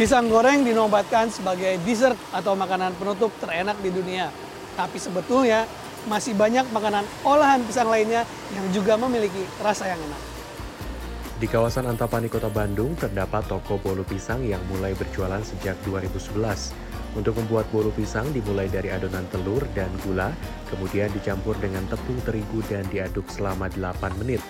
Pisang goreng dinobatkan sebagai dessert atau makanan penutup terenak di dunia. Tapi sebetulnya masih banyak makanan olahan pisang lainnya yang juga memiliki rasa yang enak. Di kawasan Antapani, Kota Bandung, terdapat toko bolu pisang yang mulai berjualan sejak 2011. Untuk membuat bolu pisang dimulai dari adonan telur dan gula, kemudian dicampur dengan tepung terigu dan diaduk selama 8 menit.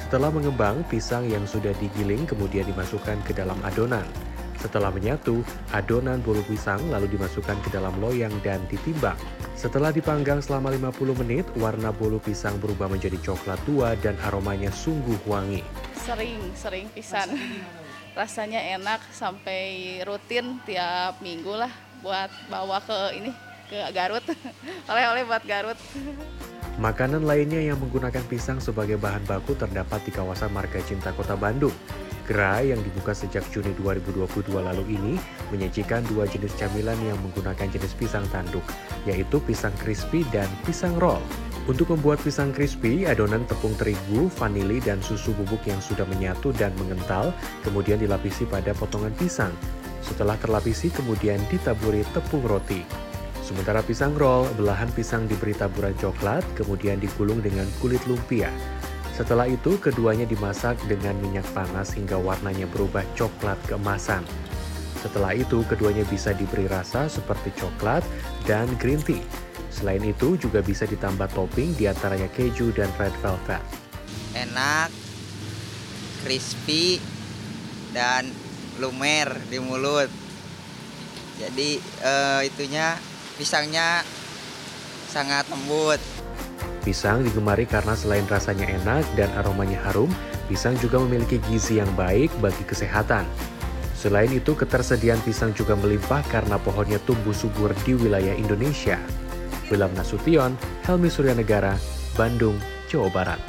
Setelah mengembang, pisang yang sudah digiling kemudian dimasukkan ke dalam adonan. Setelah menyatu, adonan bolu pisang lalu dimasukkan ke dalam loyang dan ditimbang. Setelah dipanggang selama 50 menit, warna bolu pisang berubah menjadi coklat tua dan aromanya sungguh wangi. Sering, sering pisan. Rasanya enak sampai rutin tiap minggu lah buat bawa ke ini ke Garut. Oleh-oleh buat Garut. Makanan lainnya yang menggunakan pisang sebagai bahan baku terdapat di kawasan Marga Cinta Kota Bandung. Gerai yang dibuka sejak Juni 2022 lalu ini menyajikan dua jenis camilan yang menggunakan jenis pisang tanduk, yaitu pisang crispy dan pisang roll. Untuk membuat pisang crispy, adonan tepung terigu, vanili, dan susu bubuk yang sudah menyatu dan mengental, kemudian dilapisi pada potongan pisang. Setelah terlapisi, kemudian ditaburi tepung roti. Sementara pisang roll, belahan pisang diberi taburan coklat, kemudian digulung dengan kulit lumpia. Setelah itu, keduanya dimasak dengan minyak panas hingga warnanya berubah coklat keemasan. Setelah itu, keduanya bisa diberi rasa seperti coklat dan green tea. Selain itu, juga bisa ditambah topping di antaranya keju dan red velvet. Enak, crispy, dan lumer di mulut. Jadi eh, itunya pisangnya sangat lembut. Pisang digemari karena selain rasanya enak dan aromanya harum, pisang juga memiliki gizi yang baik bagi kesehatan. Selain itu, ketersediaan pisang juga melimpah karena pohonnya tumbuh subur di wilayah Indonesia. Wilham Nasution, Helmi Suryanegara, Bandung, Jawa Barat.